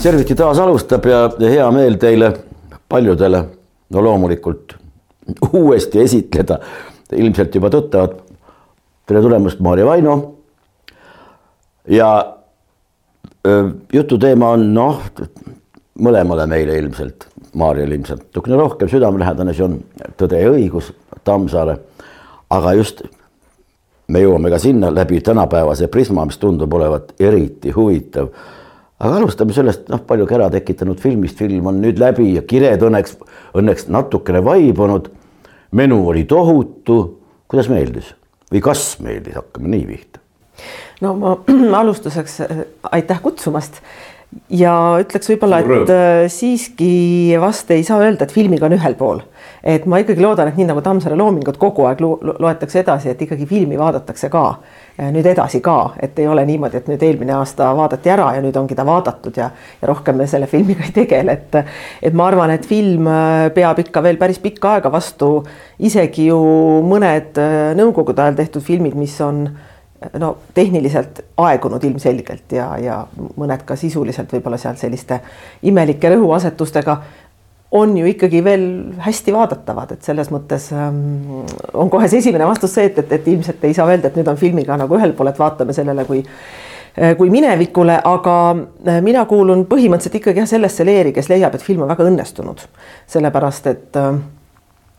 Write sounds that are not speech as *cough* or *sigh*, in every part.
Serviti taas alustab ja hea meel teile paljudele, no loomulikult *laughs* uuesti esitleda, ilmselt juba tuttavad. tere tulemast, Maarja Vaino. ja jutu teema on noh, mõlemale meile ilmselt, Maarjale ilmselt natukene rohkem südamelähedane, see on Tõde ja õigus Tammsaare. aga just me jõuame ka sinna läbi tänapäevase prisma, mis tundub olevat eriti huvitav. Aga alustame sellest, noh, palju kära tekitanud filmist, film on nüüd läbi ja kired õnneks, õnneks natukene vaibunud. menu oli tohutu, kuidas meeldis? Või kas meeldis, hakkame nii pihta. No ma *clears throat* alustuseks aitäh kutsumast ja ütleks võib-olla, et äh, siiski vast ei saa öelda, et filmiga on ühel pool. et ma ikkagi loodan, et nii nagu Tammsaare loomingut kogu aeg loetakse edasi, et ikkagi filmi vaadatakse ka. Nüüd edasi ka, et ei ole niimoodi, et nüüd eelmine aasta vaadati ära ja nüüd ongi ta vaadatud ja, ja rohkem me selle filmiga ei tegele, et et ma arvan, et film äh, peab ikka veel päris pikka aega vastu, isegi ju mõned äh, nõukogude ajal tehtud filmid, mis on äh, no tehniliselt aegunud ilmselgelt ja, ja mõned ka sisuliselt võib-olla seal selliste imelike rõhuasetustega on ju ikkagi veel hästi vaadatavad, et selles mõttes ähm, on kohe see esimene vastus see, et, et, et ilmselt ei saa öelda, et nüüd on filmiga nagu ühel pool, et vaatame sellele kui äh, kui minevikule, aga äh, mina kuulun põhimõtteliselt ikkagi jah sellesse leeri, kes leiab, et film on väga õnnestunud, sellepärast et äh,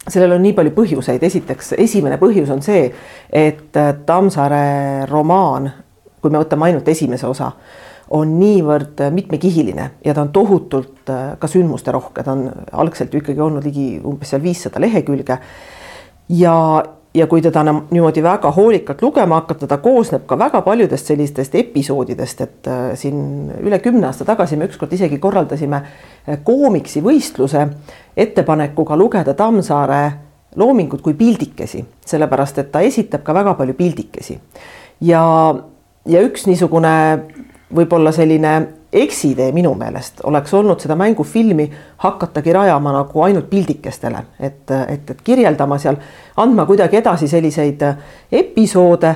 sellel on nii palju põhjuseid, esiteks esimene põhjus on see, et äh, Tammsaare romaan, kui me võtame ainult esimese osa, on niivõrd äh, mitmekihiline ja ta on tohutult äh, ka sündmusterohke, ta on algselt ju ikkagi olnud ligi umbes seal viissada lehekülge. ja ja kui teda niimoodi väga hoolikalt lugema hakata, ta koosneb ka väga paljudest sellistest episoodidest, et äh, siin üle kümne aasta tagasi me ükskord isegi korraldasime äh, koomiksi võistluse ettepanekuga lugeda Tammsaare loomingut kui pildikesi, sellepärast et ta esitab ka väga palju pildikesi. ja, ja üks niisugune võib-olla selline eksitee minu meelest oleks olnud seda mängufilmi hakatagi rajama nagu ainult pildikestele, et, et, et kirjeldama seal, andma kuidagi edasi selliseid episoode,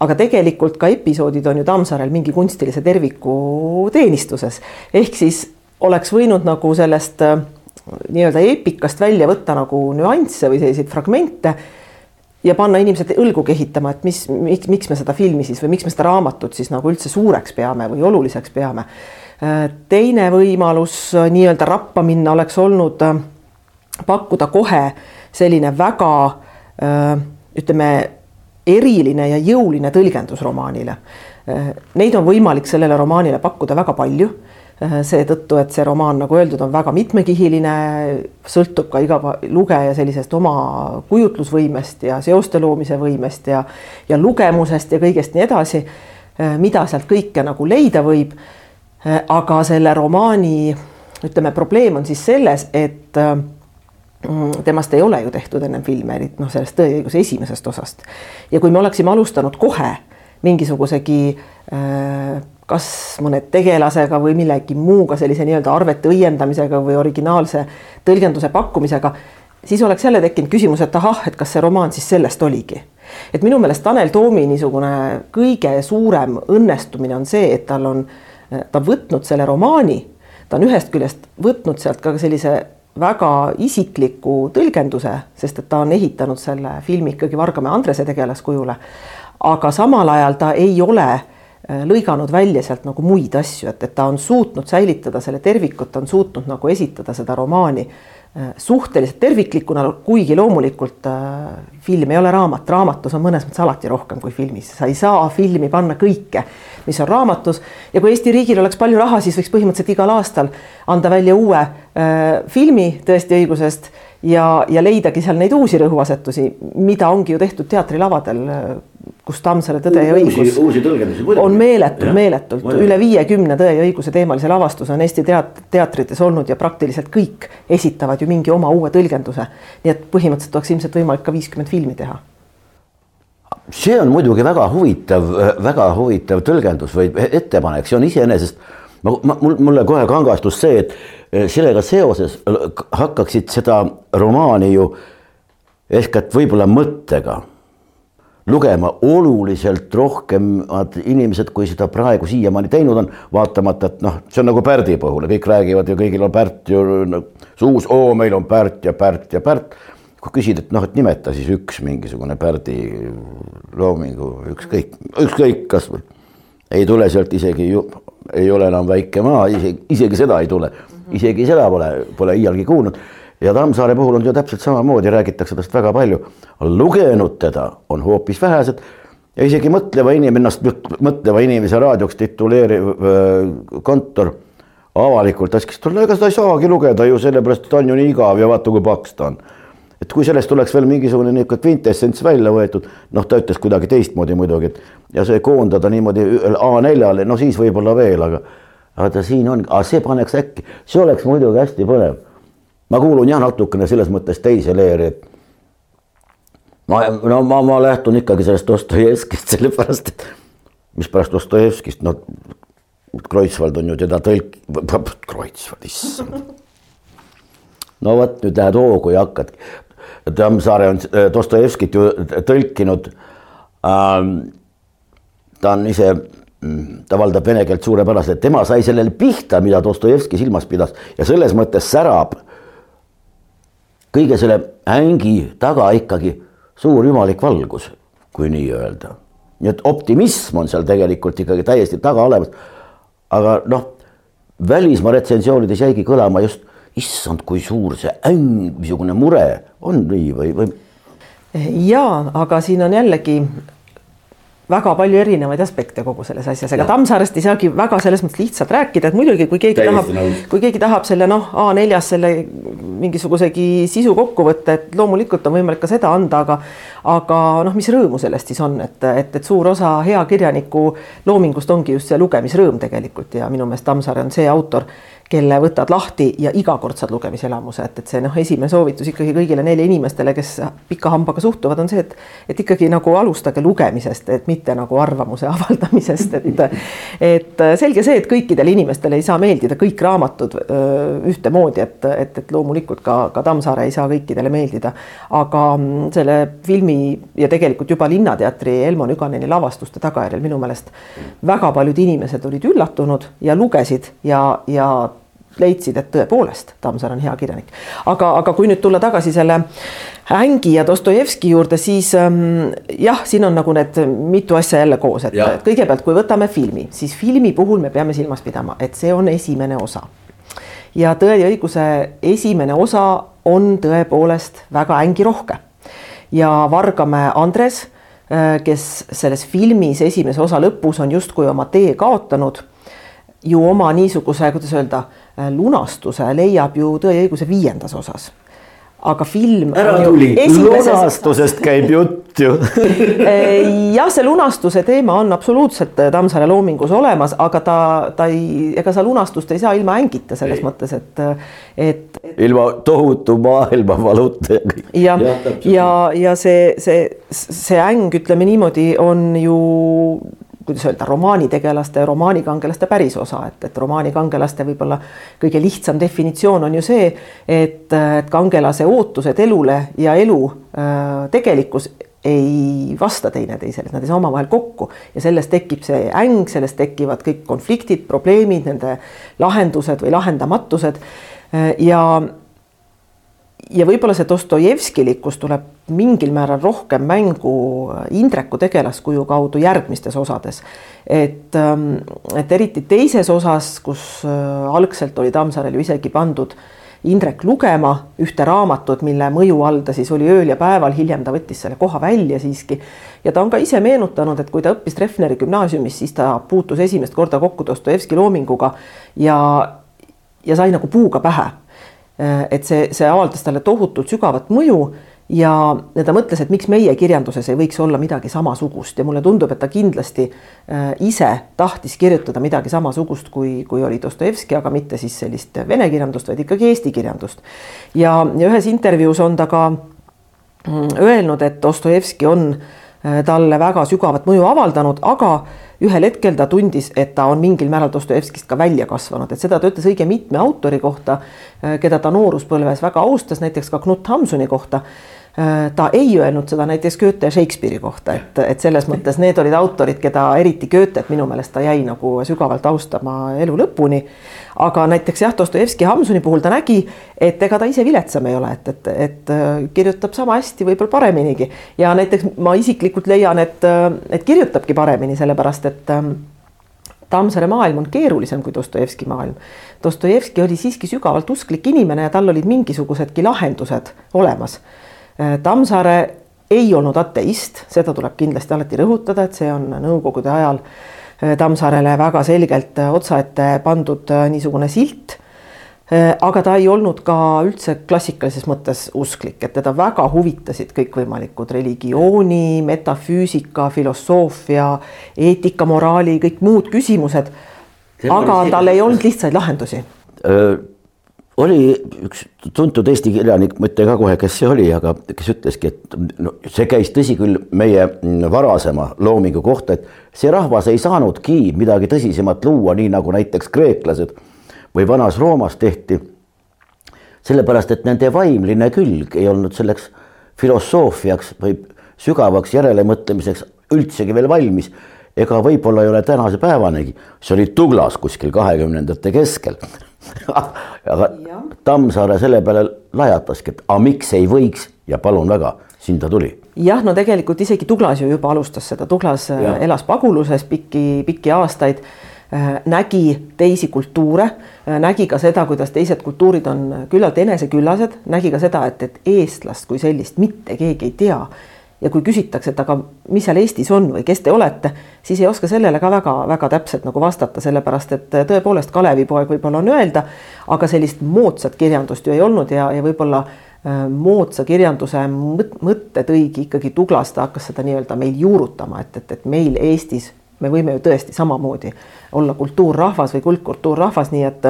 aga tegelikult ka episoodid on ju Tammsaarel mingi kunstilise terviku teenistuses. ehk siis oleks võinud nagu sellest nii-öelda eepikast välja võtta nagu nüansse või selliseid fragmente ja panna inimesed õlgu kehitama, et mis, miks, miks me seda filmi siis või miks me seda raamatut siis nagu üldse suureks peame või oluliseks peame. teine võimalus nii-öelda rappa minna oleks olnud äh, pakkuda kohe selline väga äh, ütleme, eriline ja jõuline tõlgendus romaanile. Äh, neid on võimalik sellele romaanile pakkuda väga palju Äh, seetõttu, et see romaan, nagu öeldud, on väga mitmekihiline, sõltub ka iga lugeja sellisest oma kujutlusvõimest ja seoste loomise võimest ja, ja lugemusest ja kõigest nii edasi, äh, mida sealt kõike nagu leida võib. Äh, aga selle romaani ütleme, probleem on siis selles, et mm, temast ei ole ju tehtud ennem filme, eriti noh, sellest tõeõiguse esimesest osast. ja kui me oleksime alustanud kohe mingisugusegi äh, kas mõne tegelasega või millegi muuga, sellise nii-öelda arvete õiendamisega või originaalse tõlgenduse pakkumisega, siis oleks jälle tekkinud küsimus, et ahah, et kas see romaan siis sellest oligi. et minu meelest Tanel Toomi niisugune kõige suurem õnnestumine on see, et tal on, ta on võtnud selle romaani, ta on ühest küljest võtnud sealt ka sellise väga isikliku tõlgenduse, sest et ta on ehitanud selle filmi ikkagi Vargamäe Andrese tegelaskujule. aga samal ajal ta ei ole Äh, lõiganud välja sealt nagu muid asju, et, et ta on suutnud säilitada selle tervikut, ta on suutnud nagu esitada seda romaani äh, suhteliselt terviklikuna, kuigi loomulikult äh, film ei ole raamat, raamatus on mõnes mõttes alati rohkem kui filmis, sa ei saa filmi panna kõike, mis on raamatus. Ja kui Eesti riigil oleks palju raha, siis võiks põhimõtteliselt igal aastal anda välja uue äh, filmi tõesti õigusest ja, ja leidagi seal neid uusi rõhuasetusi, mida ongi ju tehtud teatrilavadel, kus Tammsaare Tõde ja õigus uusi, uusi on meeletult, meeletult üle viiekümne Tõe ja õiguse teemalise lavastuse on Eesti teat-, teatrites olnud ja praktiliselt kõik esitavad ju mingi oma uue tõlgenduse. nii et põhimõtteliselt oleks ilmselt võimalik ka viiskümmend filmi teha. See on muidugi väga huvitav, väga huvitav tõlgendus või ettepanek, see on iseenesest, ma, ma, mul, mulle kohe kangastus see, et Eh, sellega seoses hakkaksid seda romaani ju eeskätt võib-olla mõttega lugema oluliselt rohkemad inimesed, kui seda praegu siiamaani teinud on, vaatamata, et noh, see on nagu Pärdi puhul ja kõik räägivad ja kõigil on Pärt ju suus, oo, meil on Pärt ja Pärt ja Pärt. kui küsid, et noh, et nimeta siis üks mingisugune Pärdi loomingu, ükskõik, ükskõik kasvõi. Ei tule sealt isegi ju, ei ole enam väike maa, isegi, isegi seda ei tule, isegi seda pole, pole iialgi kuulnud ja Tammsaare puhul on ju täpselt samamoodi, räägitakse tast väga palju. lugenud teda on hoopis vähesed ja isegi mõtleva inimene, ennast mõtleva inimese raadioks tituleeriv äh, kontor avalikult laskis tulla, ega seda ei saagi lugeda ju sellepärast, et ta on ju nii igav ja vaata, kui paks ta on. Et kui sellest tuleks veel mingisugune niisugune kvintessents välja võetud, noh, ta ütles kuidagi teistmoodi muidugi, et ja see koondada niimoodi A4-le, no siis võib-olla veel, aga vaata, siin on, see paneks äkki, see oleks muidugi hästi põnev ma kuulun jah, natukene selles mõttes teise leeri, et ma, no ma, ma lähtun ikkagi sellest Dostojevskist, *laughs* sellepärast et mispärast Dostojevskist, no Kreutzwald on ju teda tõlk-, Kreutzwald, issand. no vot, nüüd lähed hoogu ja hakkad. Tammsaare on äh, Dostojevskit ju tõlkinud ähm,. ta on ise, mm, ta valdab vene keelt suurepäraselt, tema sai sellele pihta, mida Dostojevski silmas pidas ja selles mõttes särab kõige selle ängi taga ikkagi suur jumalik valgus, kui nii öelda. nii et optimism on seal tegelikult ikkagi täiesti taga olemas. aga noh, välismaa retsensioonides jäigi kõlama just, issand, kui suur see äng, niisugune mure on nii või, või? ja, aga siin on jällegi väga palju erinevaid aspekte kogu selles asjas, ega Tammsaarest ei saagi väga selles mõttes lihtsalt rääkida, et muidugi, kui keegi Täiesti tahab, kui keegi tahab selle noh, A4-s selle mingisugusegi sisu kokku võtta, et loomulikult on võimalik ka seda anda, aga aga noh, mis rõõmu sellest siis on, et, et, et suur osa hea kirjaniku loomingust ongi just see lugemisrõõm tegelikult ja minu meelest Tammsaare on see autor kelle võtad lahti ja iga kord saad lugemiselamuse, et, et see noh, esimene soovitus ikkagi kõigile neile inimestele, kes pika hambaga suhtuvad, on see, et et ikkagi nagu alustage lugemisest, et mitte nagu arvamuse *laughs* avaldamisest, et et selge see, et kõikidele inimestele ei saa meeldida kõik raamatud ühtemoodi, et, et, et loomulikult ka, ka Tammsaare ei saa kõikidele meeldida. aga mm, selle filmi ja tegelikult juba Linnateatri Elmo Nüganeni lavastuste tagajärjel minu meelest väga paljud inimesed olid üllatunud ja lugesid ja, ja leidsid, et tõepoolest Tammsaar on hea kirjanik. aga, aga kui nüüd tulla tagasi selle Ängi ja Dostojevski juurde, siis ähm, jah, siin on nagu need mitu asja jälle koos, et, kõigepealt, kui võtame filmi, siis filmi puhul me peame silmas pidama, et see on esimene osa. ja Tõe ja õiguse esimene osa on tõepoolest väga ängirohke ja Vargamäe Andres, äh, kes selles filmis esimese osa lõpus on justkui oma tee kaotanud, ju oma niisuguse, kuidas öelda lunastuse leiab ju Tõe ja õiguse viiendas osas aga film. ära tuli, lunastusest käib jutt ju *laughs* äh, jah, see lunastuse teema on absoluutselt Tammsaare loomingus olemas, aga ta, ta ei, ega sa lunastust ei saa ilma ängita selles ei. mõttes, et, et, et.... ilma tohutu maailmavaluta. jah, ja, ja, ja, ja see, see, see äng, ütleme niimoodi, on ju kuidas öelda, romaanitegelaste, romaanikangelaste pärisosa, et, et romaanikangelaste võib-olla kõige lihtsam definitsioon on ju see, et, kangelase ootused elule ja elu äh, tegelikkus ei vasta teineteisele, et nad ei saa omavahel kokku. Ja sellest tekib see äng, sellest tekivad kõik konfliktid, probleemid, nende lahendused või lahendamatused. Äh, ja ja võib-olla see Dostojevskilikkus tuleb mingil määral rohkem mängu Indreku tegelaskuju kaudu järgmistes osades. et, ähm, et eriti teises osas, kus äh, algselt oli Tammsaarel ju isegi pandud Indrek lugema ühte raamatut, mille mõju all ta siis oli ööl ja päeval, hiljem ta võttis selle koha välja siiski. ja ta on ka ise meenutanud, et kui ta õppis Treffneri gümnaasiumis, siis ta puutus esimest korda kokku Dostojevski loominguga ja, ja sai nagu puuga pähe Äh, et see, see avaldas talle tohutult sügavat mõju ja, ja ta mõtles, et miks meie kirjanduses ei võiks olla midagi samasugust. Ja mulle tundub, et ta kindlasti äh, ise tahtis kirjutada midagi samasugust, kui, kui oli Dostojevski, aga mitte siis sellist vene kirjandust, vaid ikkagi eesti kirjandust. ja, ja ühes intervjuus on ta ka mm, öelnud, et Dostojevski on äh, talle väga sügavat mõju avaldanud, aga ühel hetkel ta tundis, et ta on mingil määral Dostojevskist ka välja kasvanud, et seda ta ütles õige mitme autori kohta, äh, keda ta nooruspõlves väga austas, näiteks ka Knut Hamsuni kohta ta ei öelnud seda näiteks Goethe ja Shakespeare'i kohta, et, et selles mõttes need olid autorid, keda eriti Goethet minu meelest ta jäi nagu sügavalt austama elu lõpuni. aga näiteks jah, Dostojevski Hamsuni puhul ta nägi, et ega ta ise viletsam ei ole, et, et, et äh, kirjutab sama hästi, võib-olla pareminigi ja näiteks ma isiklikult leian, et, äh, et kirjutabki paremini, sellepärast et ähm, Tammsaare maailm on keerulisem kui Dostojevski maailm. Dostojevski oli siiski sügavalt usklik inimene ja tal olid mingisugusedki lahendused olemas Äh, Tammsaare ei olnud ateist, seda tuleb kindlasti alati rõhutada, et see on nõukogude ajal äh, Tammsaarele väga selgelt äh, otsaette pandud niisugune silt. aga ta ei olnud ka üldse klassikalises mõttes usklik, et teda väga huvitasid kõikvõimalikud religiooni, metafüüsika, filosoofia, eetika, moraali, kõik muud küsimused. aga tal ei olnud lihtsaid lahendusi oli üks tuntud Eesti kirjanik, ma ei tea ka kohe, kes see oli, aga kes ütleski, et no see käis tõsi küll meie varasema loomingu kohta, et see rahvas ei saanudki midagi tõsisemat luua, nii nagu näiteks kreeklased või Vanas-Roomas tehti. sellepärast, et nende vaimline külg ei olnud selleks filosoofiaks või sügavaks järelemõtlemiseks üldsegi veel valmis ega võib-olla ei ole tänase päevanigi, see oli Tuglas kuskil kahekümnendate keskel. *laughs* Aga Tammsaare selle peale lajataski, et aga miks ei võiks? Ja palun väga, siin ta tuli. jah, no tegelikult isegi Tuglas ju juba alustas seda, Tuglas äh, ja. elas paguluses pikki, pikki aastaid äh, nägi teisi kultuure, äh, nägi ka seda, kuidas teised kultuurid on küllalt eneseküllased, nägi ka seda, et, et eestlast kui sellist mitte keegi ei tea ja kui küsitakse, et aga mis seal Eestis on või kes te olete, siis ei oska sellele ka väga-väga täpselt nagu vastata, sellepärast et tõepoolest Kalevipoeg võib-olla on öelda, aga sellist moodsat kirjandust ju ei olnud ja, ja võib-olla äh, moodsa kirjanduse mõtte tõigi ikkagi Tuglas, ta hakkas seda nii-öelda meil juurutama, et, et, et meil Eestis me võime ju tõesti samamoodi olla kultuurrahvas või kuldkultuurrahvas, nii et,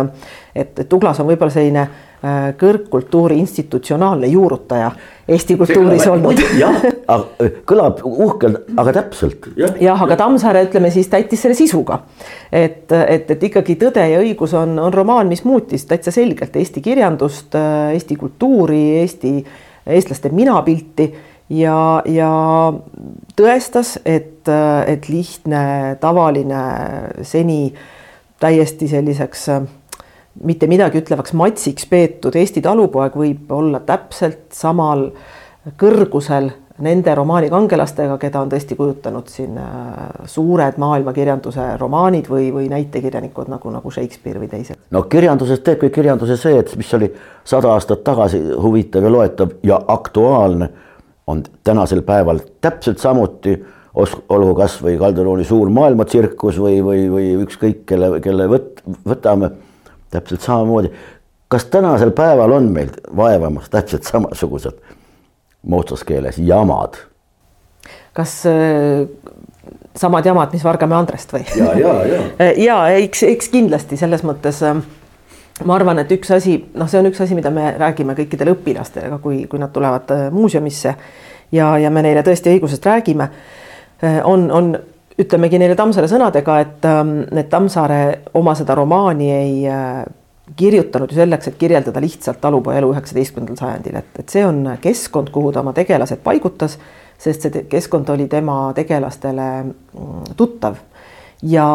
et, et Tuglas on võib-olla selline Äh, kõrgkultuuri institutsionaalne juurutaja Eesti kultuuris olnud. *laughs* jah, *laughs* kõlab uhkelt, aga täpselt. jah, aga Tammsaare, ütleme siis täitis selle sisuga. et, et, et ikkagi Tõde ja õigus on, on romaan, mis muutis täitsa selgelt Eesti kirjandust, äh, Eesti kultuuri, Eesti, eestlaste minapilti ja, ja tõestas, et, et lihtne, tavaline, seni täiesti selliseks mitte midagi ütlevaks matsiks peetud Eesti talupoeg võib olla täpselt samal kõrgusel nende romaani kangelastega, keda on tõesti kujutanud siin suured maailmakirjanduse romaanid või, või näitekirjanikud nagu, nagu Shakespeare või teised. no kirjanduses teebki kirjanduse see, et mis oli sada aastat tagasi huvitav ja loetav ja aktuaalne, on tänasel päeval täpselt samuti olgu kasvõi Kalderooni suur maailmatsirkus või, või, või ükskõik kelle, kelle võt-, võtame täpselt samamoodi. kas tänasel päeval on meil vaevamas täpselt samasugused moodsas keeles jamad? kas äh, samad jamad, mis Vargamäe Andrest või? ja, ja, ja. ja eks, eks kindlasti selles mõttes äh, ma arvan, et üks asi, noh, see on üks asi, mida me räägime kõikidele õpilastele, kui, kui nad tulevad äh, muuseumisse ja, ja me neile tõesti õigusest räägime, äh, on, on ütlemegi neile Tammsaare sõnadega, et, ähm, et Tammsaare oma seda romaani ei äh, kirjutanud ju selleks, et kirjeldada lihtsalt talupoja elu üheksateistkümnendal sajandil, et, et see on keskkond, kuhu ta oma tegelased paigutas, sest see keskkond oli tema tegelastele mm, tuttav. ja,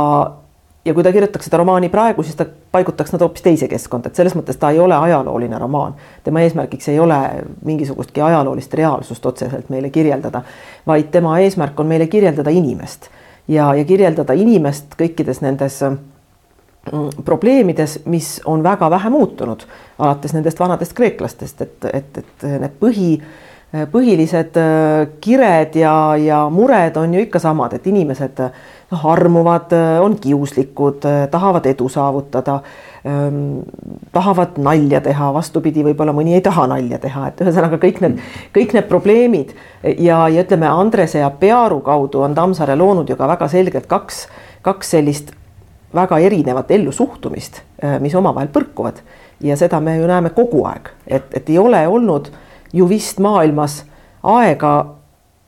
ja kui ta kirjutaks seda romaani praegu, siis ta paigutaks nad hoopis teise keskkonda, et selles mõttes ta ei ole ajalooline romaan. tema eesmärgiks ei ole mingisugustki ajaloolist reaalsust otseselt meile kirjeldada, vaid tema eesmärk on meile kirjeldada inimest. Ja, ja kirjeldada inimest kõikides nendes mm, probleemides, mis on väga vähe muutunud, alates nendest vanadest kreeklastest, et, et, et need põhi, põhilised äh, kired ja, ja mured on ju ikka samad, et inimesed noh, armuvad, on kiuslikud, tahavad edu saavutada ähm,, tahavad nalja teha, vastupidi, võib-olla mõni ei taha nalja teha, et ühesõnaga kõik need, kõik need probleemid ja, ja ütleme, Andrese ja Pearu kaudu on Tammsaare loonud ju ka väga selgelt kaks, kaks sellist väga erinevat ellusuhtumist, mis omavahel põrkuvad. Ja seda me ju näeme kogu aeg, et, et ei ole olnud ju vist maailmas aega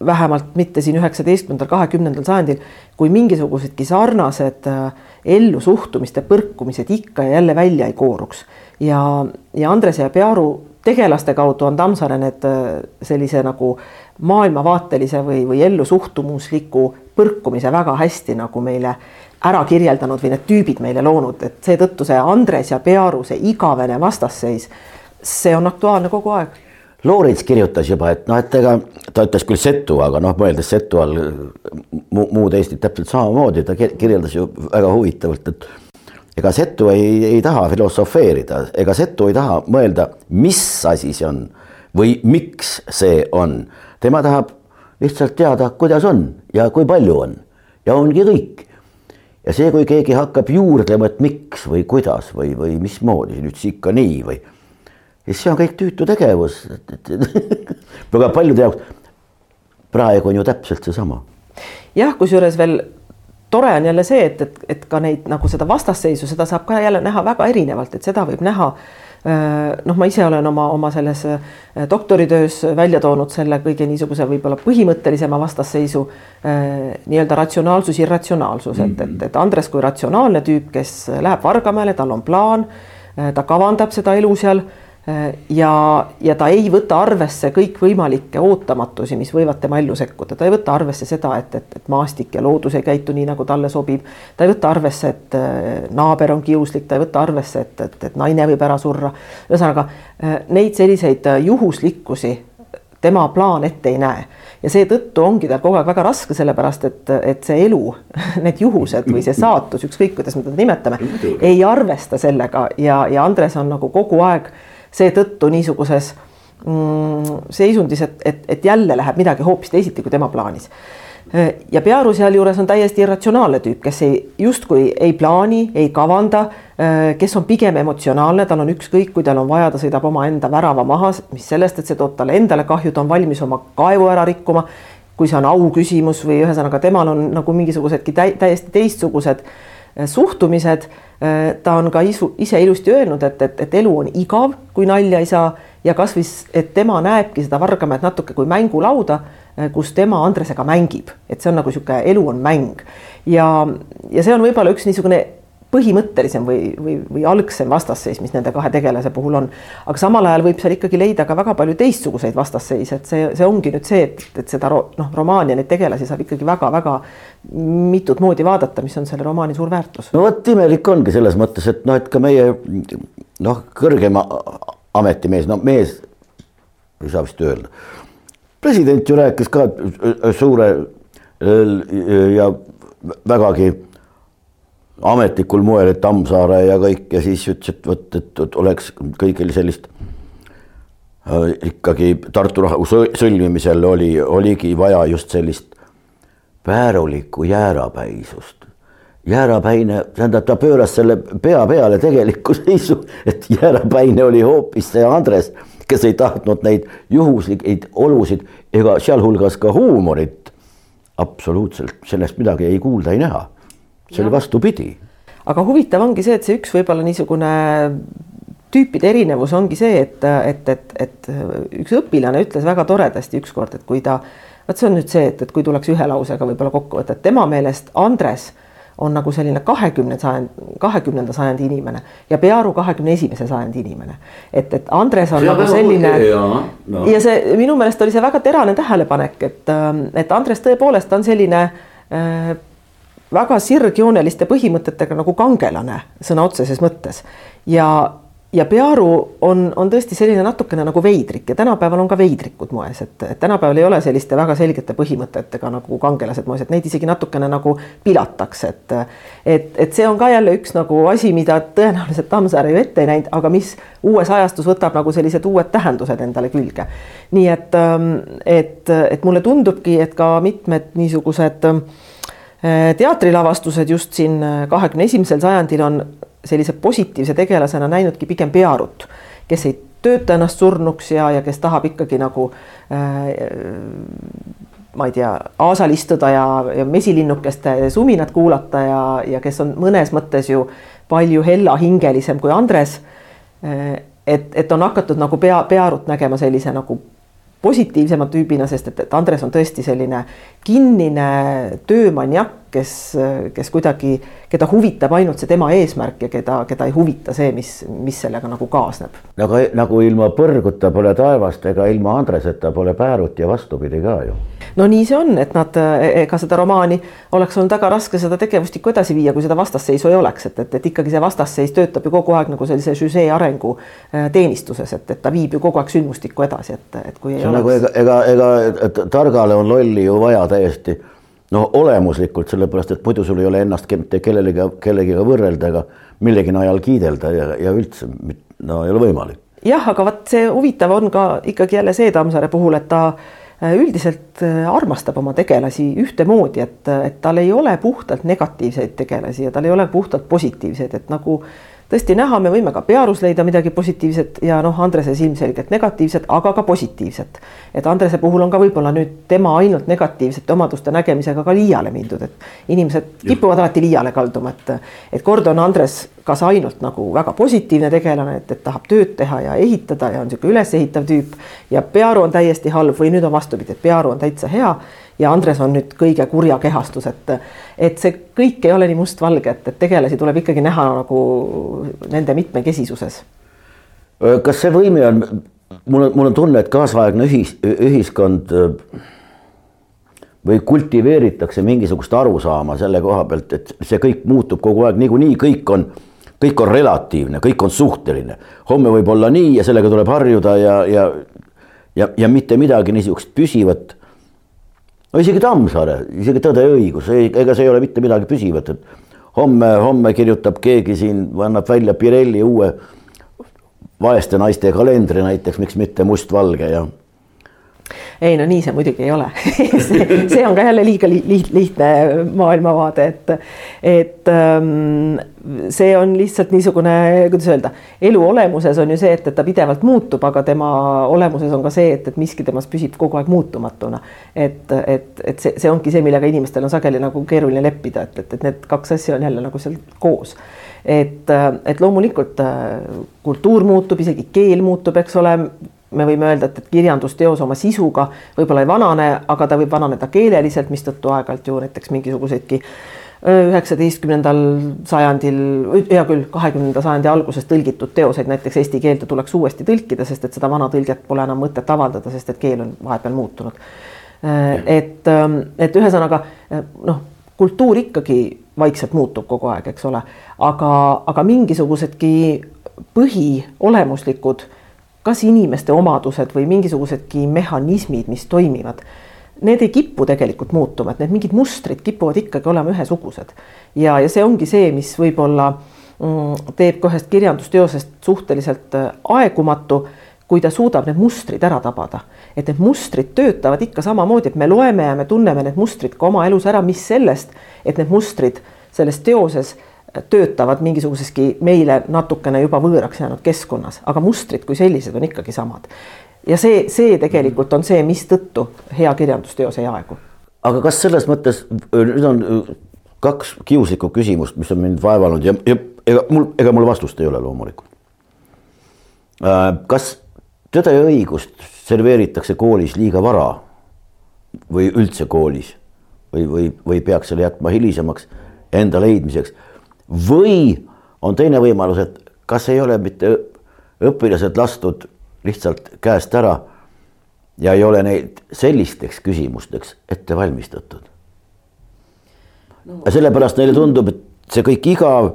vähemalt mitte siin üheksateistkümnendal, kahekümnendal sajandil, kui mingisugusedki sarnased äh, ellusuhtumiste põrkumised ikka ja jälle välja ei kooruks. ja, ja Andrese ja Pearu tegelaste kaudu on Tammsaare need sellise nagu maailmavaatelise või, või ellusuhtumusliku põrkumise väga hästi nagu meile ära kirjeldanud või need tüübid meile loonud, et seetõttu see Andres ja Pearu, see igavene vastasseis, see on aktuaalne kogu aeg. Loorits kirjutas juba, et noh, et ega ta ütles küll setu, aga noh, mõeldes setu all mu, muud Eestit täpselt samamoodi, ta kirjeldas ju väga huvitavalt, et ega setu ei, ei taha filosofeerida, ega setu ei taha mõelda, mis asi see on või miks see on. tema tahab lihtsalt teada, kuidas on ja kui palju on ja ongi kõik ja see, kui keegi hakkab juurdlema, et miks või kuidas või, või mismoodi nüüd ikka nii või, siis see on kõik tüütu tegevus *laughs* väga paljude jaoks. praegu on ju täpselt seesama. jah, kusjuures veel tore on jälle see, et, et, et ka neid nagu seda vastasseisu, seda saab ka jälle näha väga erinevalt, et seda võib näha Äh, noh, ma ise olen oma, oma selles äh, doktoritöös välja toonud selle kõige niisuguse võib-olla põhimõttelisema vastasseisu äh, nii-öelda ratsionaalsus, irratsionaalsus, et, et, et Andres kui ratsionaalne tüüp, kes läheb Vargamäele, tal on plaan, ta kavandab seda elu seal ja, ja ta ei võta arvesse kõikvõimalikke ootamatusi, mis võivad tema ellu sekkuda, ta ei võta arvesse seda, et, et, et maastik ja loodus ei käitu nii, nagu talle sobib. ta ei võta arvesse, et äh, naaber on kiuslik, ta ei võta arvesse, et, et, et naine võib ära surra. ühesõnaga äh, neid selliseid äh, juhuslikkusi tema plaan ette ei näe. Ja seetõttu ongi tal kogu aeg väga raske, sellepärast et, et see elu, *laughs* need juhused või see saatus, ükskõik kuidas me teda nimetame, ei arvesta sellega. Ja, ja Andres on nagu kogu aeg seetõttu niisuguses mm, seisundis, et, et, et jälle läheb midagi hoopis teisiti, kui tema plaanis. ja Pearu sealjuures on täiesti irratsionaalne tüüp, kes ei, justkui ei plaani, ei kavanda, kes on pigem emotsionaalne, tal on ükskõik, kui tal on vaja, ta sõidab omaenda värava maha, mis sellest, et see toob talle endale kahju, ta on valmis oma kaevu ära rikkuma kui see on au küsimus või ühesõnaga temal on nagu mingisugusedki täiesti teistsugused suhtumised Äh, ta on ka isu, ise ilusti öelnud, et, et, et elu on igav, kui nalja ei saa ja kasvõi, et tema näebki seda Vargamäed natuke kui mängulauda, äh, kus tema Andresega mängib, et see on nagu niisugune elu on mäng. Ja, ja see on võib-olla üks niisugune põhimõttelisem või, või, või algsem vastasseis, mis nende kahe tegelase puhul on. aga samal ajal võib seal ikkagi leida ka väga palju teistsuguseid vastasseise, et see, see ongi nüüd see, et, et seda noh, romaani ja neid tegelasi saab ikkagi väga-väga mitut moodi vaadata, mis on selle romaani suur väärtus. no vot imelik ongi selles mõttes, et noh, et ka meie noh, kõrgema ametimees, no mees ei saa vist öelda. president ju rääkis ka suure ja vägagi ametlikul moel, et Tammsaare ja kõik ja siis ütles, et vot, et, oleks kõigil sellist äh, ikkagi Tartu rahu sõlmimisel oli, oligi vaja just sellist väärulikku jäärapäisust. jäärapäine, tähendab, ta pööras selle pea peale tegeliku seisu, et jäärapäine oli hoopis see Andres, kes ei tahtnud neid juhuslikke olusid ega sealhulgas ka huumorit. absoluutselt sellest midagi ei kuulda, ei näha see oli vastupidi. aga huvitav ongi see, et see üks võib-olla niisugune tüüpide erinevus ongi see, et, et, et, et üks õpilane ütles väga toredasti ükskord, et kui ta, vot see on nüüd see, et, et kui tuleks ühe lausega võib-olla kokku võtta, et tema meelest Andres on nagu selline kahekümne sajand, kahekümnenda sajandi inimene ja Pearu kahekümne esimese sajandi inimene. et, et Andres on see nagu selline ja, no. ja see minu meelest oli see väga terane tähelepanek, et, et Andres tõepoolest on selline äh, väga sirgjooneliste põhimõtetega nagu kangelane sõna otseses mõttes ja, ja Pearu on, on tõesti selline natukene nagu veidrik ja tänapäeval on ka veidrikud moes, et, et tänapäeval ei ole selliste väga selgete põhimõtetega nagu kangelased moes, et neid isegi natukene nagu pilatakse, et et, et see on ka jälle üks nagu asi, mida tõenäoliselt Tammsaare ju ette ei näinud, aga mis uues ajastus võtab nagu sellised uued tähendused endale külge. nii et, et, et mulle tundubki, et ka mitmed niisugused Äh, teatrilavastused just siin äh, kahekümne esimesel sajandil on sellise positiivse tegelasena näinudki pigem Pearut, kes ei tööta ennast surnuks ja, ja kes tahab ikkagi nagu äh, ma ei tea, aasal istuda ja, ja mesilinnukeste suminat kuulata ja, ja kes on mõnes mõttes ju palju hellahingelisem kui Andres. et, et on hakatud nagu pea, Pearut nägema sellise nagu positiivsema tüübina, sest et, et Andres on tõesti selline kinnine töömaniak, kes, kes kuidagi, keda huvitab ainult see tema eesmärk ja keda, keda ei huvita see, mis, mis sellega nagu kaasneb. aga nagu ilma põrguta pole taevast ega ilma Andreseta pole Päärut ja vastupidi ka ju. No nii see on, et nad, ega seda romaani oleks olnud väga raske seda tegevustikku edasi viia, kui seda vastasseisu ei oleks, et, et, et ikkagi see vastasseis töötab ju kogu aeg nagu sellise žüžee arengu äh, teenistuses, et, et ta viib ju kogu aeg sündmustikku edasi, et, et kui. see on nagu ega, ega, ega targale on lolli ju vaja täiesti no olemuslikult, sellepärast et muidu sul ei ole ennast mitte kellelegi, kellegiga võrrelda ega millegi najal kiidelda ja, ja üldse no ei ole võimalik. jah, aga vot see huvitav on ka ikkagi jälle see Tammsaare puhul, et ta äh, üldiselt äh, armastab oma tegelasi ühtemoodi, et, et tal ei ole puhtalt negatiivseid tegelasi ja tal ei ole puhtalt positiivseid, et nagu tõesti näha, me võime ka Pearus leida midagi positiivset ja noh, Andreses ilmselgelt negatiivset, aga ka positiivset. et Andrese puhul on ka võib-olla nüüd tema ainult negatiivsete omaduste nägemisega ka liiale mindud, et inimesed kipuvad alati liiale kalduma, et et kord on Andres kas ainult nagu väga positiivne tegelane, et, et tahab tööd teha ja ehitada ja on niisugune ülesehitav tüüp ja Pearu on täiesti halb või nüüd on vastupidi, et Pearu on täitsa hea ja Andres on nüüd kõige kurja kehastus, et, et see kõik ei ole nii mustvalge, et, et tegelasi tuleb ikkagi näha nagu nende mitmekesisuses. kas see võime on, mul on, mul on tunne, et kaasaegne ühis, ühiskond või kultiveeritakse mingisugust arusaama selle koha pealt, et see kõik muutub kogu aeg, niikuinii kõik on, kõik on relatiivne, kõik on suhteline. homme võib olla nii ja sellega tuleb harjuda ja, ja, ja, ja mitte midagi niisugust püsivat no isegi Tammsaare, isegi Tõde ja õigus, ega see ei ole mitte midagi püsivat, et homme, homme kirjutab keegi siin, annab välja Pirelli uue vaeste naiste kalendri näiteks, miks mitte mustvalge ja ei no nii see muidugi ei ole *laughs* see on ka jälle liiga li lihtne maailmavaade, et, et ähm, see on lihtsalt niisugune, kuidas öelda, elu olemuses on ju see, et, et ta pidevalt muutub, aga tema olemuses on ka see, et, et miski temas püsib kogu aeg muutumatuna. et, et, et see, see ongi see, millega inimestel on sageli nagu keeruline leppida, et, et, et need kaks asja on jälle nagu seal koos et, et loomulikult äh, kultuur muutub, isegi keel muutub, eks ole, me võime öelda, et, et kirjandusteos oma sisuga võib-olla ei vanane, aga ta võib vananeda keeleliselt, mistõttu aeg-ajalt ju näiteks mingisuguseidki üheksateistkümnendal sajandil, hea küll, kahekümnenda sajandi alguses tõlgitud teoseid näiteks eesti keelde tuleks uuesti tõlkida, sest et seda vana tõlget pole enam mõtet avaldada, sest et keel on vahepeal muutunud. et, et ühesõnaga noh, kultuur ikkagi vaikselt muutub kogu aeg, eks ole, aga, aga mingisugusedki põhiolemuslikud kas inimeste omadused või mingisugusedki mehhanismid, mis toimivad, need ei kipu tegelikult muutuma, et need mingid mustrid kipuvad ikkagi olema ühesugused. ja, ja see ongi see, mis võib-olla mm, teeb ka ühest kirjandusteosest suhteliselt äh, aegumatu, kui ta suudab need mustrid ära tabada. et need mustrid töötavad ikka samamoodi, et me loeme ja me tunneme need mustrid ka oma elus ära, mis sellest, et need mustrid selles teoses töötavad mingisuguseski meile natukene juba võõraks jäänud keskkonnas, aga mustrid kui sellised on ikkagi samad. ja see, see tegelikult on see, mistõttu hea kirjandusteos ei aegu. aga kas selles mõttes nüüd on kaks kiuslikku küsimust, mis on mind vaevanud ja, ja ega mul, ega mul vastust ei ole loomulikult. Äh, kas Tõde ja õigust serveeritakse koolis liiga vara või üldse koolis või, või, või peaks selle jätma hilisemaks enda leidmiseks või on teine võimalus, et kas ei ole mitte õpilased lastud lihtsalt käest ära ja ei ole neid sellisteks küsimusteks ette valmistatud no,. sellepärast neile tundub, et see kõik igav,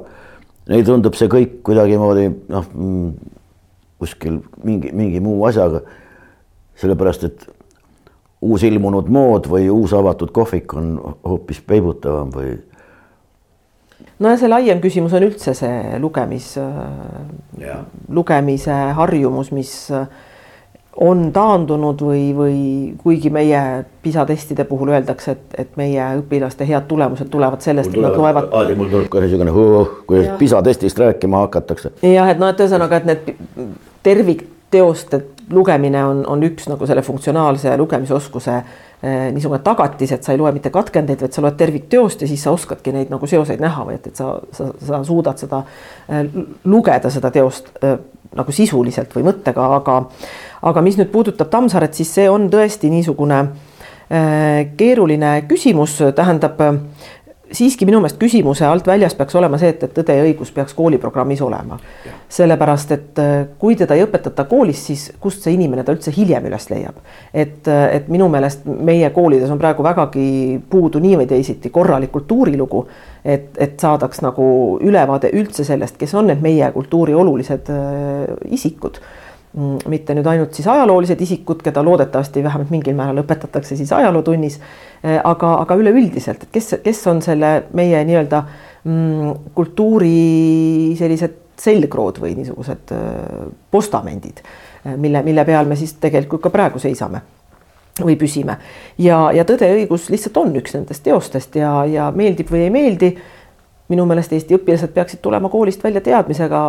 neile tundub see kõik kuidagimoodi noh, kuskil mingi, mingi muu asjaga. sellepärast, et uusilmunud mood või uus avatud kohvik on hoopis peibutavam või no ja see laiem küsimus on üldse see lugemis, lugemise harjumus, mis on taandunud või, või kuigi meie PISA testide puhul öeldakse, et, et meie õpilaste head tulemused tulevad sellest, et nad loevad. mul tuleb kohe niisugune kui PISA testist rääkima hakatakse. jah, et noh, et ühesõnaga, et need tervikteoste lugemine on, on üks nagu selle funktsionaalse lugemisoskuse Eh, niisugune tagatis, et sa ei loe mitte katkendeid, vaid sa loed tervikteost ja siis sa oskadki neid nagu seoseid näha või et, et sa, sa, sa suudad seda eh, lugeda, seda teost eh, nagu sisuliselt või mõttega, aga aga mis nüüd puudutab Tammsaaret, siis see on tõesti niisugune äh, keeruline küsimus, tähendab siiski minu meelest küsimuse alt väljas peaks olema see, et, et Tõde ja õigus peaks kooliprogrammis olema. sellepärast, et äh, kui teda ei õpetata koolis, siis kust see inimene ta üldse hiljem üles leiab. et, äh, et minu meelest meie koolides on praegu vägagi puudu nii või teisiti korralik kultuurilugu, et, et saadaks nagu ülevaade üldse sellest, kes on need meie kultuuri olulised äh, isikud mitte nüüd ainult siis ajaloolised isikud, keda loodetavasti vähemalt mingil määral õpetatakse siis ajalootunnis, eh, aga, aga üleüldiselt, et kes, kes on selle meie nii-öelda mm, kultuuri sellised selgrood või niisugused eh, postamendid, eh, mille, mille peal me siis tegelikult ka praegu seisame või püsime. ja, ja Tõde ja õigus lihtsalt on üks nendest teostest ja, ja meeldib või ei meeldi, minu meelest Eesti õpilased peaksid tulema koolist välja teadmisega,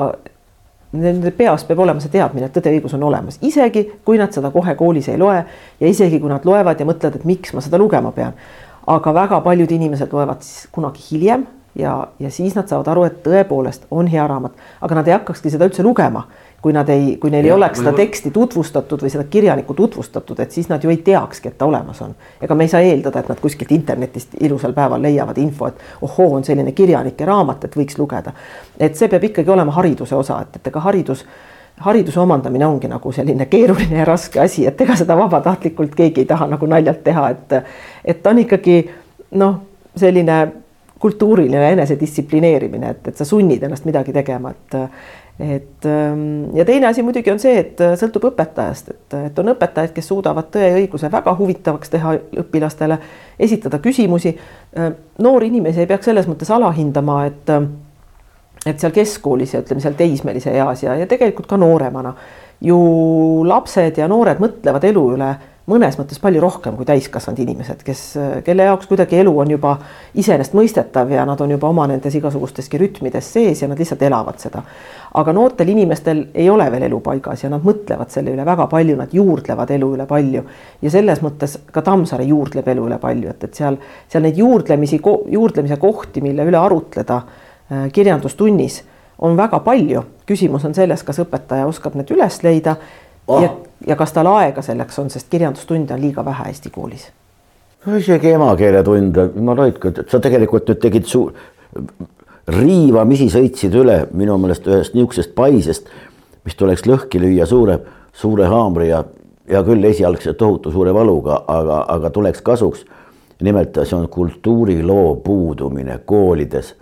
Nende peas peab olema see teadmine, et tõde ja õigus on olemas, isegi kui nad seda kohe koolis ei loe ja isegi kui nad loevad ja mõtlevad, et miks ma seda lugema pean. aga väga paljud inimesed loevad siis kunagi hiljem ja, ja siis nad saavad aru, et tõepoolest on hea raamat, aga nad ei hakkakski seda üldse lugema kui nad ei, kui neil ja, ei oleks seda teksti tutvustatud või seda kirjanikku tutvustatud, et siis nad ju ei teakski, et ta olemas on. ega me ei saa eeldada, et nad kuskilt internetist ilusal päeval leiavad info, et ohoo, on selline kirjanike raamat, et võiks lugeda. et see peab ikkagi olema hariduse osa, et, et ega haridus, hariduse omandamine ongi nagu selline keeruline ja raske asi, et ega seda vabatahtlikult keegi ei taha nagu naljalt teha, et, et ta on ikkagi noh, selline kultuuriline enesedistsiplineerimine, et, et sa sunnid ennast midagi tegema, et et ähm, ja teine asi muidugi on see, et äh, sõltub õpetajast, et, et on õpetajaid, kes suudavad tõe ja õiguse väga huvitavaks teha õpilastele, esitada küsimusi. Äh, noori inimesi ei peaks selles mõttes alahindama, et, äh, et seal keskkoolis ja ütleme seal teismelise eas ja, ja tegelikult ka nooremana ju lapsed ja noored mõtlevad elu üle mõnes mõttes palju rohkem kui täiskasvanud inimesed, kes, kelle jaoks kuidagi elu on juba iseenesestmõistetav ja nad on juba oma nendes igasugusteski rütmides sees ja nad lihtsalt elavad seda. aga noortel inimestel ei ole veel elu paigas ja nad mõtlevad selle üle väga palju, nad juurdlevad elu üle palju ja selles mõttes ka Tammsaare juurdleb elu üle palju, et, et seal, seal neid juurdlemisi, juurdlemise kohti, mille üle arutleda äh, kirjandustunnis on väga palju. küsimus on selles, kas õpetaja oskab need üles leida oh. ja, ja kas tal aega selleks on, sest kirjandustunde on liiga vähe Eesti koolis. isegi emakeeletunde, ma Raidko, et sa tegelikult nüüd tegid suur, riivamisi sõitsid üle minu meelest ühest niisugusest paisest, mis tuleks lõhki lüüa suure, suure haamri ja hea küll, esialgse tohutu suure valuga, aga, aga tuleks kasuks. nimelt see on kultuuriloo puudumine koolides.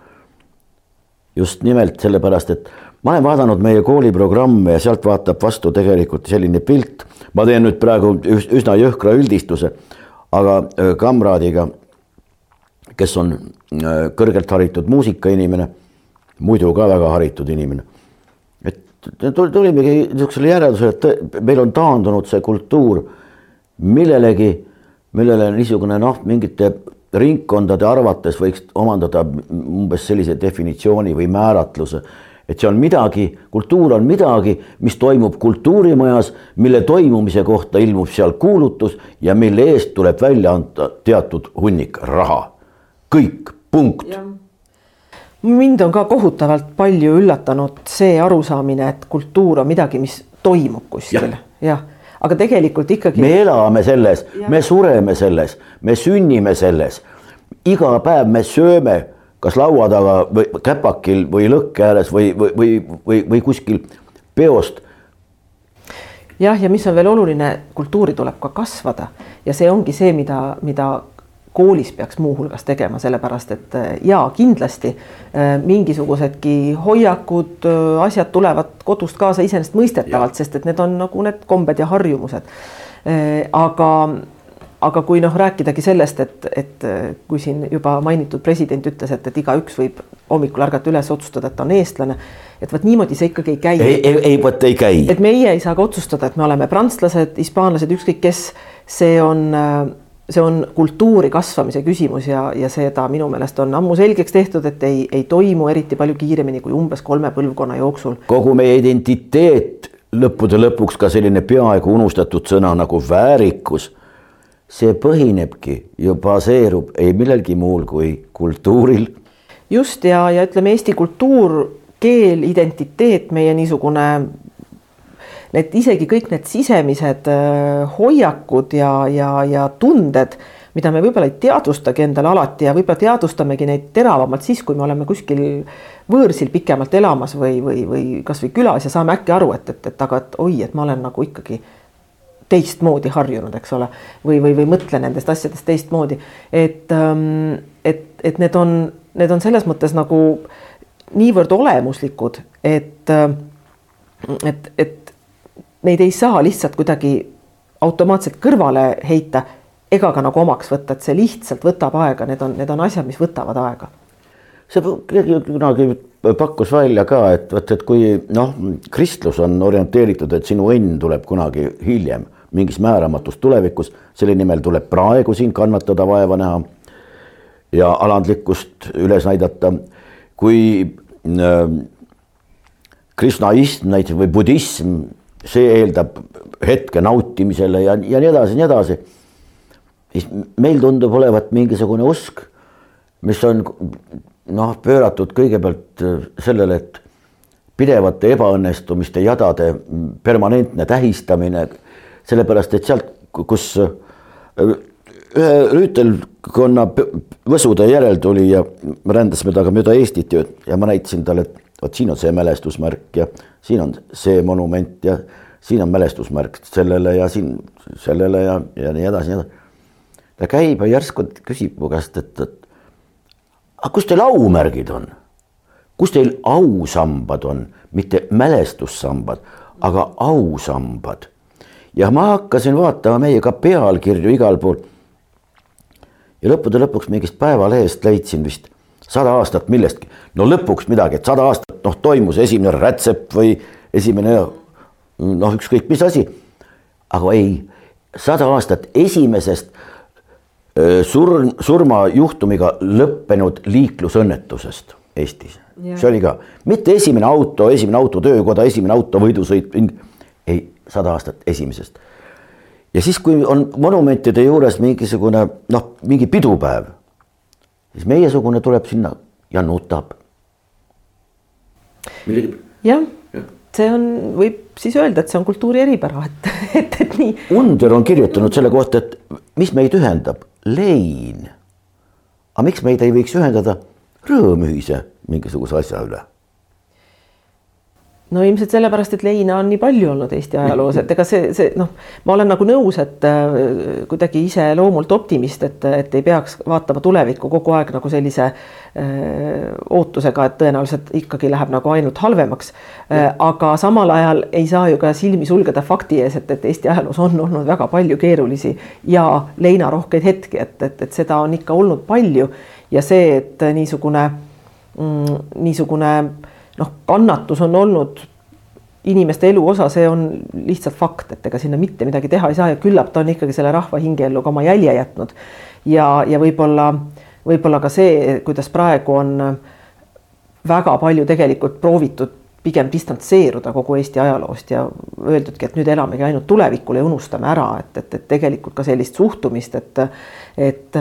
just nimelt sellepärast, et ma olen vaadanud meie kooliprogramme ja sealt vaatab vastu tegelikult selline pilt. ma teen nüüd praegu üsna jõhkra üldistuse, aga kamraadiga, kes on kõrgelt haritud muusikainimene, muidu ka väga haritud inimene. et tulimegi niisugusele järeldusele, et meil on taandunud see kultuur millelegi, millele niisugune noh, mingite ringkondade arvates võiks omandada umbes sellise definitsiooni või määratluse et see on midagi, kultuur on midagi, mis toimub kultuurimajas, mille toimumise kohta ilmub seal kuulutus ja mille eest tuleb välja anda teatud hunnik raha. kõik, punkt. mind on ka kohutavalt palju üllatanud see arusaamine, et kultuur on midagi, mis toimub kuskil ja., jah aga tegelikult ikkagi. me elame selles, me sureme selles, me sünnime selles. iga päev me sööme kas laua taga või käpakil või lõkke ääres või, või, või, või, või kuskil peost. jah, ja mis on veel oluline, kultuuri tuleb ka kasvada ja see ongi see, mida, mida koolis peaks muuhulgas tegema, sellepärast et äh, jaa, kindlasti äh, mingisugusedki hoiakud, äh, asjad tulevad kodust kaasa iseenesestmõistetavalt, sest et need on nagu need kombed ja harjumused. aga aga kui noh, rääkidagi sellest, et, et kui siin juba mainitud president ütles, et, et igaüks võib hommikul ärgata üles, otsustada, et ta on eestlane, et vot niimoodi see ikkagi ei käi. ei, ei, ei vot ei käi. et meie ei saa ka otsustada, et me oleme prantslased, hispaanlased, ükskõik kes, see on see on kultuuri kasvamise küsimus ja, ja seda minu meelest on ammu selgeks tehtud, et ei, ei toimu eriti palju kiiremini kui umbes kolme põlvkonna jooksul. kogu meie identiteet lõppude lõpuks ka selline peaaegu unustatud sõna nagu väärikus see põhinebki ja baseerub ei millelgi muul kui kultuuril. just ja, ja ütleme, Eesti kultuur, keel, identiteet, meie niisugune need isegi kõik need sisemised äh, hoiakud ja, ja, ja tunded, mida me võib-olla ei teadvustagi endale alati ja võib-olla teadvustamegi neid teravamalt siis, kui me oleme kuskil võõrsil pikemalt elamas või, või, või kasvõi külas ja saame äkki aru, et, et, et aga et oi, et ma olen nagu ikkagi teistmoodi harjunud, eks ole, või, või, või mõtlen nendest asjadest teistmoodi, et, ähm, et, et need on, need on selles mõttes nagu niivõrd olemuslikud, et, äh, et, et neid ei saa lihtsalt kuidagi automaatselt kõrvale heita ega ka nagu omaks võtta, et see lihtsalt võtab aega, need on, need on asjad, mis võtavad aega. see keegi kunagi pakkus välja ka, et vot, et kui noh, kristlus on orienteeritud, et sinu õnn tuleb kunagi hiljem mingis määramatus tulevikus, selle nimel tuleb praegu siin kannatada, vaeva näha ja alandlikkust üles näidata. kui äh, krishnaism näiteks või budism, see eeldab hetke nautimisele ja, ja nii edasi, nii edasi. siis meil tundub olevat mingisugune usk, mis on noh, pööratud kõigepealt sellele, et pidevate ebaõnnestumiste jadade permanentne tähistamine sellepärast et sealt, kus äh, ühe rüütelkonna võsude järel tuli ja me rändasime temaga mööda Eestit ja, ja ma näitasin talle, et vot siin on see mälestusmärk ja siin on see monument ja siin on mälestusmärk sellele ja siin sellele ja, ja nii edasi, nii edasi. ta käib ja järsku küsib mu käest, et, et aga kus teil aumärgid on? kus teil ausambad on, mitte mälestussambad, aga ausambad ja ma hakkasin vaatama meie ka pealkirju igal pool. ja lõppude lõpuks mingist Päevalehest leidsin vist sada aastat millestki, no lõpuks midagi, et sada aastat noh, toimus esimene rätsep või esimene noh, ükskõik mis asi. aga ei, sada aastat esimesest surm, surmajuhtumiga lõppenud liiklusõnnetusest Eestis, see oli ka mitte esimene auto, esimene auto töökoda, esimene auto võidusõit, ei sada aastat esimesest. ja siis, kui on monumentide juures mingisugune noh, mingi pidupäev, siis meiesugune tuleb sinna ja nutab. jah ja., see on, võib siis öelda, et see on kultuuri eripära, et, *laughs* et, et nii. Under on kirjutanud selle kohta, et mis meid ühendab, lein. aga miks meid ei võiks ühendada rõõm ühise mingisuguse asja üle no ilmselt sellepärast, et leina on nii palju olnud Eesti ajaloos, et ega see, see noh, ma olen nagu nõus, et äh, kuidagi ise loomult optimist, et, et ei peaks vaatama tulevikku kogu aeg nagu sellise äh, ootusega, et tõenäoliselt ikkagi läheb nagu ainult halvemaks. Äh, aga samal ajal ei saa ju ka silmi sulgeda fakti ees, et, et Eesti ajaloos on olnud väga palju keerulisi ja leinarohkeid hetki, et, et, et seda on ikka olnud palju ja see, et niisugune mm,, niisugune noh, kannatus on olnud inimeste elu osa, see on lihtsalt fakt, et ega sinna mitte midagi teha ei saa ja küllap ta on ikkagi selle rahva hingeellu ka oma jälje jätnud. ja, ja võib-olla, võib-olla ka see, kuidas praegu on väga palju tegelikult proovitud pigem distantseeruda kogu Eesti ajaloost ja öeldudki, et nüüd elamegi ainult tulevikul ja unustame ära, et, et, et tegelikult ka sellist suhtumist, et, et,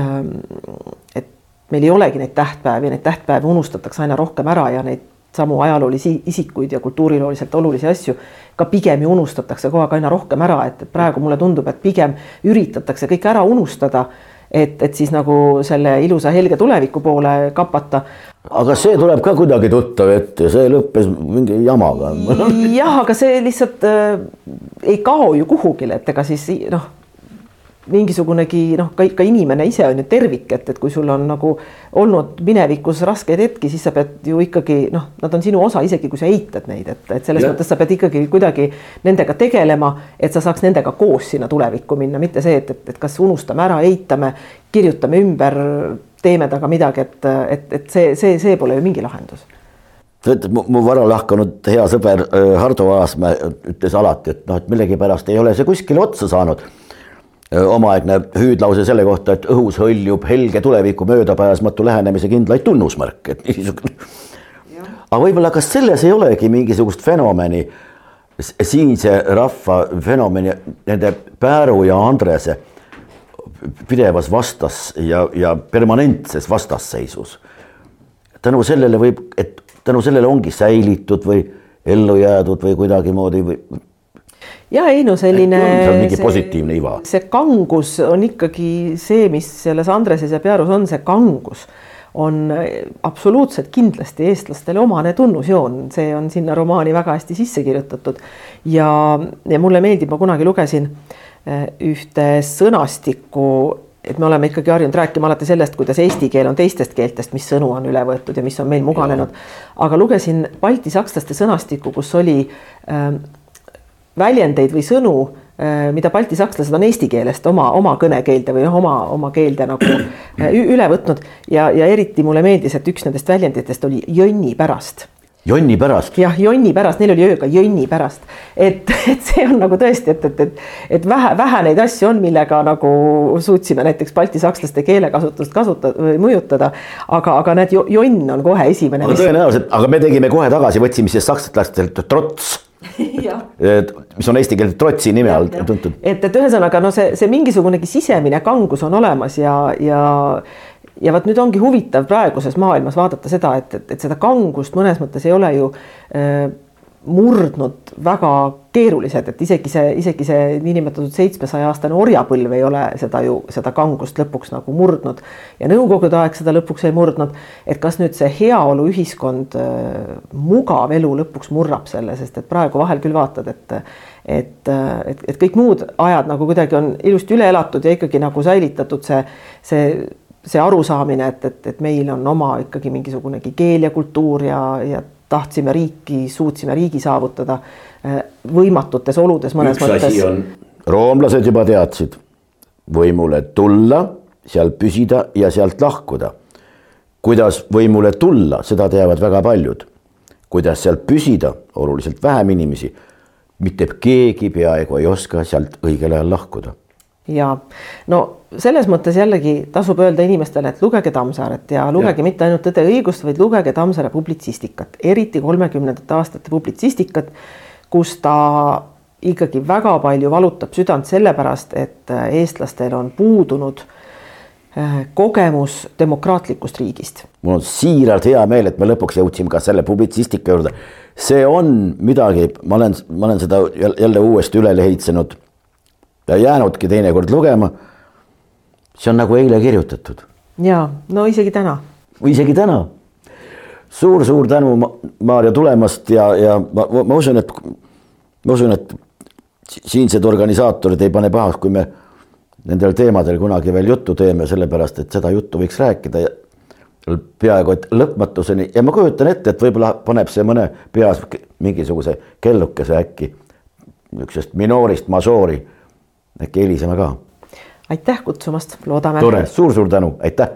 et meil ei olegi neid tähtpäevi, neid tähtpäevi unustatakse aina rohkem ära ja neid samu ajaloolisi isikuid ja kultuurilooliselt olulisi asju ka pigem ju unustatakse kogu aeg aina rohkem ära, et praegu mulle tundub, et pigem üritatakse kõik ära unustada, et, et siis nagu selle ilusa helge tuleviku poole kapata. aga see tuleb ka kuidagi tuttav ette, see lõppes mingi jamaga. jah, aga see lihtsalt äh, ei kao ju kuhugile, et ega siis noh mingisugunegi noh, ka ikka inimene ise on ju tervik, et, et kui sul on nagu olnud minevikus raskeid hetki, siis sa pead ju ikkagi noh, nad on sinu osa, isegi kui sa eitad neid, et, et selles ja. mõttes sa pead ikkagi kuidagi nendega tegelema, et sa saaks nendega koos sinna tulevikku minna, mitte see, et, et, et kas unustame ära, eitame, kirjutame ümber, teeme taga midagi, et, et, et see, see, see pole ju mingi lahendus mu, mu vara lahkunud hea sõber äh, Hardo Aasmäe ütles alati, et noh, et millegipärast ei ole see kuskile otsa saanud omaaegne hüüdlause selle kohta, et õhus hõljub helge tuleviku möödapääsmatu lähenemise kindlaid tunnusmärke, et *laughs* niisugune. aga võib-olla, kas selles ei olegi mingisugust fenomeni, siinse rahva fenomeni, nende Pääru ja Andrese pidevas vastas ja, ja permanentses vastasseisus. tänu sellele võib, et tänu sellele ongi säilitud või ellu jäädud või kuidagimoodi või ja ei no selline. mingi see, positiivne iva. see kangus on ikkagi see, mis selles Andreses ja Pearus on, see kangus on absoluutselt kindlasti eestlastele omane tunnusjoon, see on sinna romaani väga hästi sisse kirjutatud. ja, ja mulle meeldib, ma kunagi lugesin eh, ühte sõnastikku et me oleme ikkagi harjunud rääkima alati sellest, kuidas eesti keel on teistest keeltest, mis sõnu on üle võetud ja mis on meil muganenud. aga lugesin baltisakslaste sõnastikku, kus oli äh, väljendeid või sõnu äh,, mida baltisakslased on eesti keelest oma, oma kõnekeelde või noh, oma, oma keelde nagu äh, üle võtnud ja, ja eriti mulle meeldis, et üks nendest väljenditest oli jonni pärast jonni pärast. jah, jonni pärast, neil oli ööga jonni pärast, et, et see on nagu tõesti, et, et, et, et vähe, vähe neid asju on, millega nagu suutsime näiteks baltisakslaste keelekasutust kasutada mõjutada. aga, aga näed, jonn on kohe esimene. aga tõenäoliselt, aga me tegime kohe tagasi, võtsime siis sakslastelt trots *laughs* mis on eesti keeles trotsi nime all tuntud. et, et ühesõnaga no see, see mingisugunegi sisemine kangus on olemas ja, ja ja vot nüüd ongi huvitav praeguses maailmas vaadata seda, et, et, et seda kangust mõnes mõttes ei ole ju äh, murdnud väga keerulised, et isegi see, isegi see niinimetatud seitsmesaja aastane orjapõlv ei ole seda ju, seda kangust lõpuks nagu murdnud ja nõukogude aeg seda lõpuks ei murdnud. et kas nüüd see heaoluühiskond äh,, mugav elu lõpuks murrab selle, sest et praegu vahel küll vaatad, et et, et, et kõik muud ajad nagu kuidagi on ilusti üle elatud ja ikkagi nagu säilitatud see, see see arusaamine, et, et, et meil on oma ikkagi mingisugunegi keel ja kultuur ja, ja tahtsime riiki, suutsime riigi saavutada eh, võimatutes oludes mõnes Üks mõttes. roomlased juba teadsid võimule tulla, seal püsida ja sealt lahkuda. kuidas võimule tulla, seda teavad väga paljud. kuidas sealt püsida, oluliselt vähem inimesi. mitte keegi peaaegu ei oska sealt õigel ajal lahkuda. Ja no selles mõttes jällegi tasub öelda inimestele, et lugege Tammsaaret ja lugege ja. mitte ainult Tõde ja õigust, vaid lugege Tammsaare publitsistikat, eriti kolmekümnendate aastate publitsistikat, kus ta ikkagi väga palju valutab südant sellepärast, et äh, eestlastel on puudunud äh, kogemus demokraatlikust riigist. mul on siiralt hea meel, et me lõpuks jõudsime ka selle publitsistika juurde. see on midagi, ma olen, ma olen seda jälle uuesti üle lehitsenud ja jäänudki teinekord lugema see on nagu eile kirjutatud. ja no isegi täna. või isegi täna suur,. suur-suur tänu, Maarja tulemast ja, ja ma, ma usun, et ma usun, et siinsed organisaatorid ei pane pahaks, kui me nendel teemadel kunagi veel juttu teeme, sellepärast et seda juttu võiks rääkida peaaegu et lõpmatuseni ja ma kujutan ette, et võib-olla paneb see mõne peas mingisuguse kellukese äkki niisugusest minoorist mažoori äkki heliseme ka aitäh kutsumast, loodame. tore suur,, suur-suur tänu, aitäh